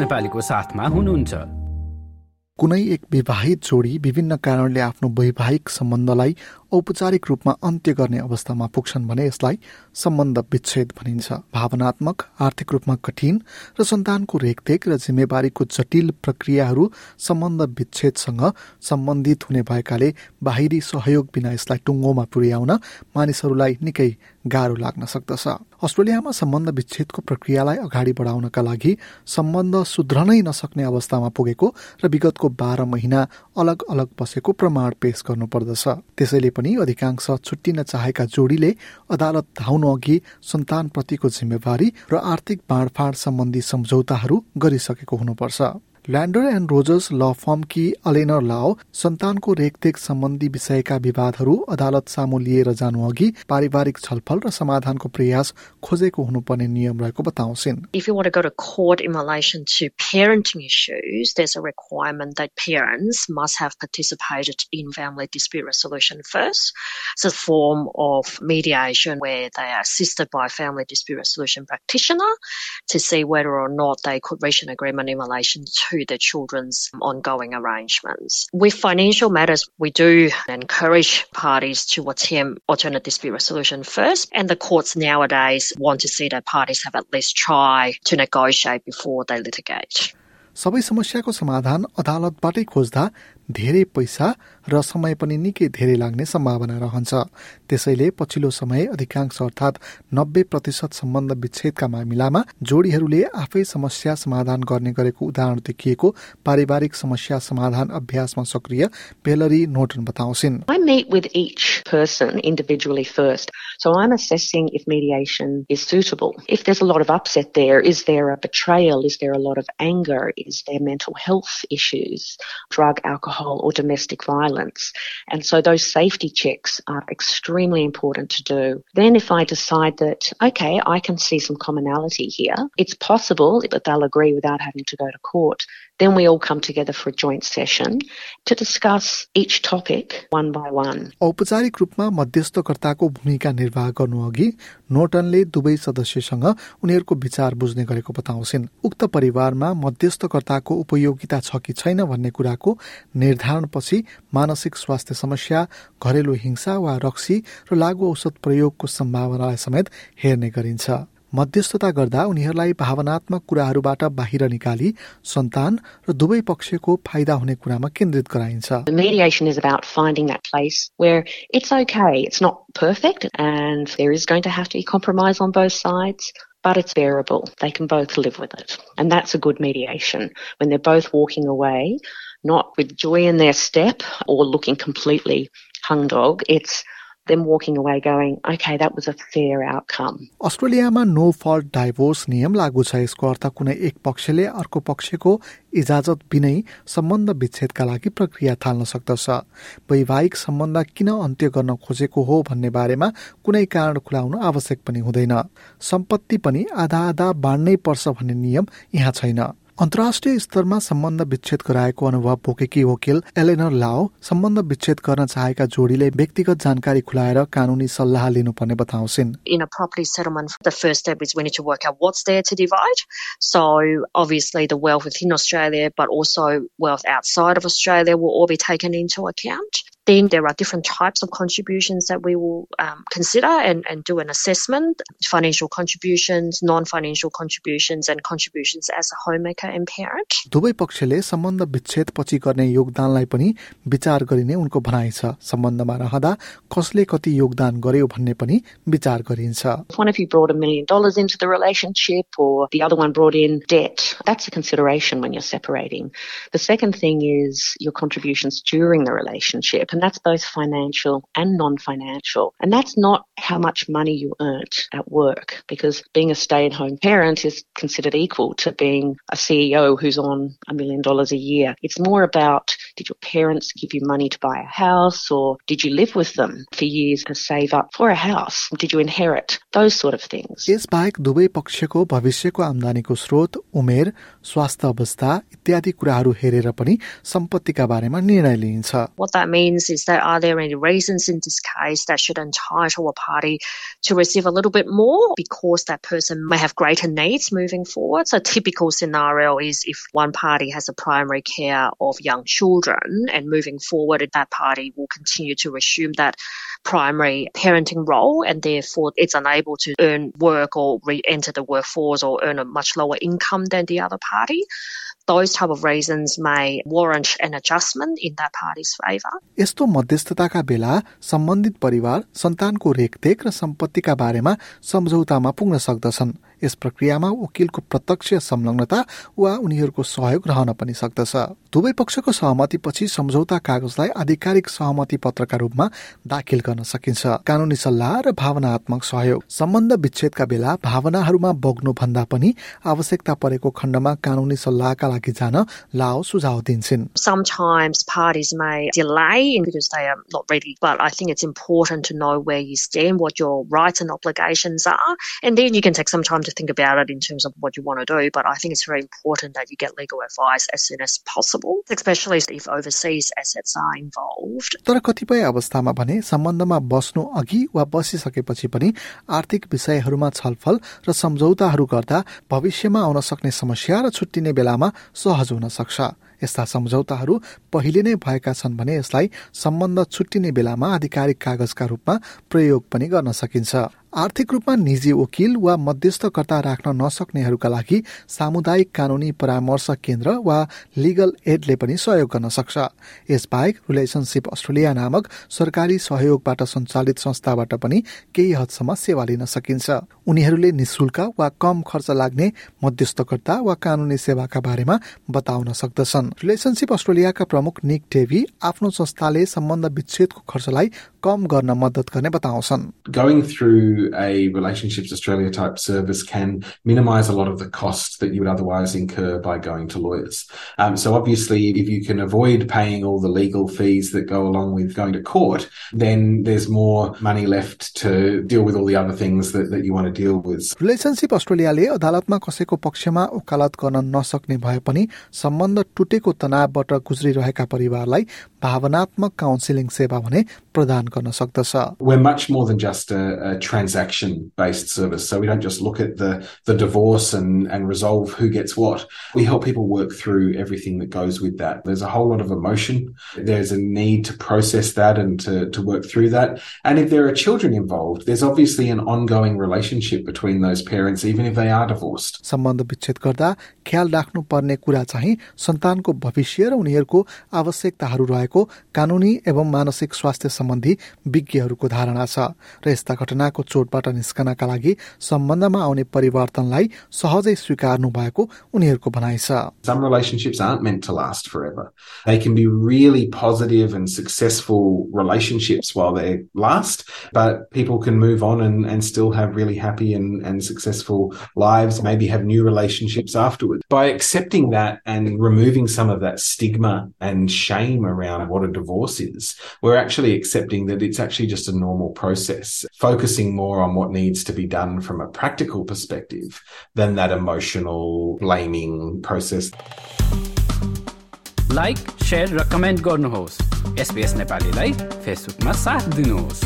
नेपालीको साथमा हुनुहुन्छ। कुनै एक विवाहित जोडी विभिन्न कारणले आफ्नो वैवाहिक सम्बन्धलाई औपचारिक रूपमा अन्त्य गर्ने अवस्थामा पुग्छन् भने यसलाई सम्बन्ध विच्छेद भनिन्छ। भावनात्मक आर्थिक रूपमा कठिन र सन्तानको रेखदेख र जिम्मेवारीको जटिल प्रक्रियाहरू सम्बन्ध विच्छेदसँग सम्बन्धित हुने भएकाले बाहिरी सहयोग बिना यसलाई टुङ्गोमा पुर्याउन मानिसहरूलाई निकै गाह्रो लाग्न सक्दछ। अस्ट्रेलियामा सम्बन्ध विच्छेदको प्रक्रियालाई अगाडि बढाउनका लागि सम्बन्ध सुध्रनै नसक्ने अवस्थामा पुगेको र विगतको बाह्र महिना अलग अलग बसेको प्रमाण पेश गर्नुपर्दछ। त्यसैले पनि अधिकांश छुट्टिन चाहेका जोडीले अदालत धाउनु अघि सन्तानप्रतिको जिम्मेवारी र आर्थिक बाँडफाँड सम्बन्धी सम्झौताहरू गरिसकेको हुनुपर्छ। ल्यान्डर एन्ड रोजर्स ल फर्मकी अलेनर लाओ सन्तानको रेखदेख सम्बन्धी विषयका विवादहरू अदालत सामु लिएर जानु अघि पारिवारिक छलफल र समाधानको प्रयास खोजेको हुनुपर्ने नियम रहेको बताउँछिन् If you want to go to court in relation to parenting issues, there's a requirement that parents must have participated in family dispute resolution first. It's a form of mediation where they are assisted by a family dispute resolution practitioner to see whether or not they could reach an agreement in relation to the children's ongoing arrangements. With financial matters, we do encourage parties to attempt alternate dispute resolution first, and the courts nowadays want to see that parties have at least try to negotiate before they litigate. सबै समस्याको समाधान अदालतबाटै खोज्दा धेरै पैसा र समय पनि निकै धेरै लाग्ने सम्भावना रहन्छ त्यसैले पछिल्लो समय अधिकांश अर्थात् नब्बे प्रतिशत सम्बन्ध विच्छेदका मामिलामा जोडीहरूले आफै समस्या समाधान गर्ने गरेको उदाहरण देखिएको पारिवारिक समस्या समाधान अभ्यासमा सक्रिय पेलरी नोटन बताउँछिन्. So I'm assessing if mediation? And so those safety checks are extremely important to do. Then if I decide that, okay, I can see some commonality here, it's possible that they'll agree without having to go to court. Then we all come together for a joint session to discuss each topic one by one. औपचारिक रूपमा मध्यस्थकर्ताको भूमिका निर्वाह गर्नु अघि नोटनले दुवै सदस्यसँग उनीहरूको विचार बुझ्ने गरेको बताउँछिन् उक्त परिवारमा मध्यस्थकर्ताको उपयोगिता छ कि छैन भन्ने कुराको निर्धारणपछि मानसिक स्वास्थ्य समस्या घरेलु हिंसा वा रक्सी र लागू औषध प्रयोगको सम्भावनालाई समेत हेर्ने गरिन्छ मध्यस्थता गर्दा उनीहरूलाई भावनात्मक कुराहरूबाट बाहिर निकाली सन्तान र दुवै पक्षको फाइदा हुने कुरामा केन्द्रित गराइन्छ The mediation is about finding that place where it's okay, it's not perfect, and there is going to have to be compromise on both sides. But it's bearable. They can both live with it. And that's a good mediation. When they're both walking away, not with joy in their step or looking completely hung dog, it's them walking away going, okay, that was a fair outcome. अस्ट्रेलियामा no fault divorce नियम लागू छ। यसको अर्थ कुनै एक पक्षले अर्को पक्षको इजाजत बिनै सम्बन्ध विच्छेदका लागि प्रक्रिया थाल्न सक्दछ। वैवाहिक सम्बन्ध किन अन्त्य गर्न खोजेको हो भन्ने बारेमा कुनै कारण खुलाउन आवश्यक पनि हुँदैन। सम्पत्ति पनि आधा आधा बाँड्नै पर्छ भन्ने नियम यहाँ छैन। अन्तर्राष्ट्रिय स्तरमा सम्बन्ध विच्छेद गराएको अनुभव बोकेकी वकिल एलेनर लाओ सम्बन्ध विच्छेद गर्न चाहेका जोडीले व्यक्तिगत जानकारी खुलाएर कानूनी सल्लाह लिनुपर्ने बताउँछिन् in a property settlement, the first step is we need to work out what's there to divide. So obviously the wealth within Australia, but also wealth outside of Australia will all be taken into account. Then there are different types of contributions that we will um, consider and, and do an assessment. Financial contributions, non-financial contributions, and contributions as a homemaker and parent. दुवै पक्षले सम्बन्ध विच्छेद पछि गर्ने योगदानलाई पनि विचार गरिने उनको भनाइ छ सम्बन्धमा रहँदा कसले कति योगदान गर्यो भन्ने पनि विचार गरिन्छ If one of you brought a million dollars into the relationship or the other one brought in debt, that's a consideration when you're separating. The second thing is your contributions during the relationship, and that's both financial and non-financial. And that's not how much money you earned at work, because being a stay-at-home parent is considered equal to being a CEO who's on a million dollars a year. It's more about Did your parents give you money to buy a house or did you live with them for years to save up for a house? Did you inherit? Those sort of things. यसबाहेक दुवै पक्षको भविष्यको आम्दानीको स्रोत उमेर स्वास्थ्य अवस्था इत्यादि कुराहरू हेरेर पनि सम्पत्तिका बारेमा निर्णय लिइन्छ What that means is that are there any reasons in this case that should entitle a party to receive a little bit more because that person may have greater needs moving forward? So typical scenario is if one party has a primary care of young children and moving forward that party will continue to assume that primary parenting role and therefore it's unable to earn work or re-enter the workforce or earn a much lower income than the other party. Those type of reasons may warrant an adjustment in that party's favor. यस्तो मध्यस्थताका बेला सम्बन्धित परिवार सन्तानको रेखदेख र सम्पत्तिका बारेमा सम्झौतामा पुग्न सक्दछन् yes प्रक्रियामा वकिलको प्रत्यक्ष संलग्नता वा उनीहरूको सहयोग रहन पनि सक्दछ। दुवै पक्षको सहमतिपछि सम्झौता कागजलाई आधिकारिक सहमति पत्रका रूपमा दाखिल गर्न सकिन्छ। कानूनी सल्लाह र भावनात्मक सहयोग। सम्बन्ध विच्छेदका बेला भावनाहरूमा बग्नु भन्दा पनि आवश्यकता परेको खण्डमा कानूनी सल्लाहका लागि जान लाओ सुझाव दिन्छन्। Sometimes parties may delay because they are not time think about it in terms of what you want to do. But I think it's very important that you get legal advice as soon as possible, especially if overseas assets are involved. तर कतिपय अवस्थामा भने सम्बन्धमा बस्नु अघि वा बसिसकेपछि पनि आर्थिक विषयहरूमा छलफल र सम्झौताहरू गर्दा भविष्यमा आउन सक्ने समस्या र छुट्टिने बेलामा सहज हुन सक्छ यस्ता सम्झौताहरू पहिले नै भएका छन् भने यसलाई सम्बन्ध छुट्टिने बेलामा आधिकारिक कागजका रूपमा प्रयोग पनि गर्न सकिन्छ आर्थिक रूपमा निजी वकिल वा मध्यस्थकर्ता राख्न नसक्नेहरूका लागि सामुदायिक कानूनी परामर्श केन्द्र वा लिगल एडले पनि सहयोग गर्न सक्छ। यसबाहेक रिलेसनसिप अस्ट्रेलिया नामक सरकारी सहयोगबाट सञ्चालित संस्थाबाट पनि केही हदसम्म सेवा लिन सकिन्छ। उनीहरूले निशुल्क वा कम खर्च लाग्ने मध्यस्थकर्ता वा कानूनी सेवाका बारेमा बताउन सक्दछन्। रिलेसनसिप अस्ट्रेलियाका प्रमुख निक डेभी आफ्नो संस्थाले सम्बन्ध विच्छेदको खर्चलाई कम गर्न मद्दत गर्ने बताउँछन्। through a Relationships Australia type service can minimise a lot of the cost that you would otherwise incur by going to lawyers. Um, so obviously, if you can avoid paying all the legal fees that go along with going to court, then there's more money left to deal with all the other things that, that you want to deal with. Relationship अस्ट्रेलियाले अदालतमा कसैको पक्षमा वकालत गर्न नसक्ने भए पनि सम्बन्ध टुटेको तनावबाट गुज्रिरहेका परिवारलाई भावनात्मक काउन्सिलिङ सेवा भने प्रदान गर्न सक्दछ We're much more than just a, a transaction based service. So we don't just look at the, the divorce and, and resolve who gets what. We help people work through everything that goes with that. There's a whole lot of emotion. There's a need to process that and to, to work through that. And if there are children involved, there's obviously an ongoing relationship between those parents, even if they are divorced. सम्बन्ध विच्छेद गर्दा ख्याल राख्नु पर्ने कुरा चाहिँ सन्तानको भविष्य र उनीहरूको आवश्यकताहरू रहेको कानूनी एवं मानसिक स्वास्थ्य सम्बन्धी विज्ञहरूको धारणा छ र यस्ता घटनाको चोटबाट निस्कनका लागि सम्बन्धमा आउने परिवर्तनलाई सहजै स्वीकार्नु भएको उनीहरूको भनाइ छ Some relationships aren't meant to last forever. They can be really positive and successful relationships while they last, but people can move on and, and still have really happy and, and successful lives, maybe have new relationships afterwards. By accepting that and removing some of that stigma and shame around what a divorce is, we're actually accepting that it's actually just a normal process, focusing more on what needs to be done from a practical perspective than that emotional blaming process. Like share raw comment गर्नुहोस् SPS नेपालीलाई फेसबुकमा साथ दिनुहोस्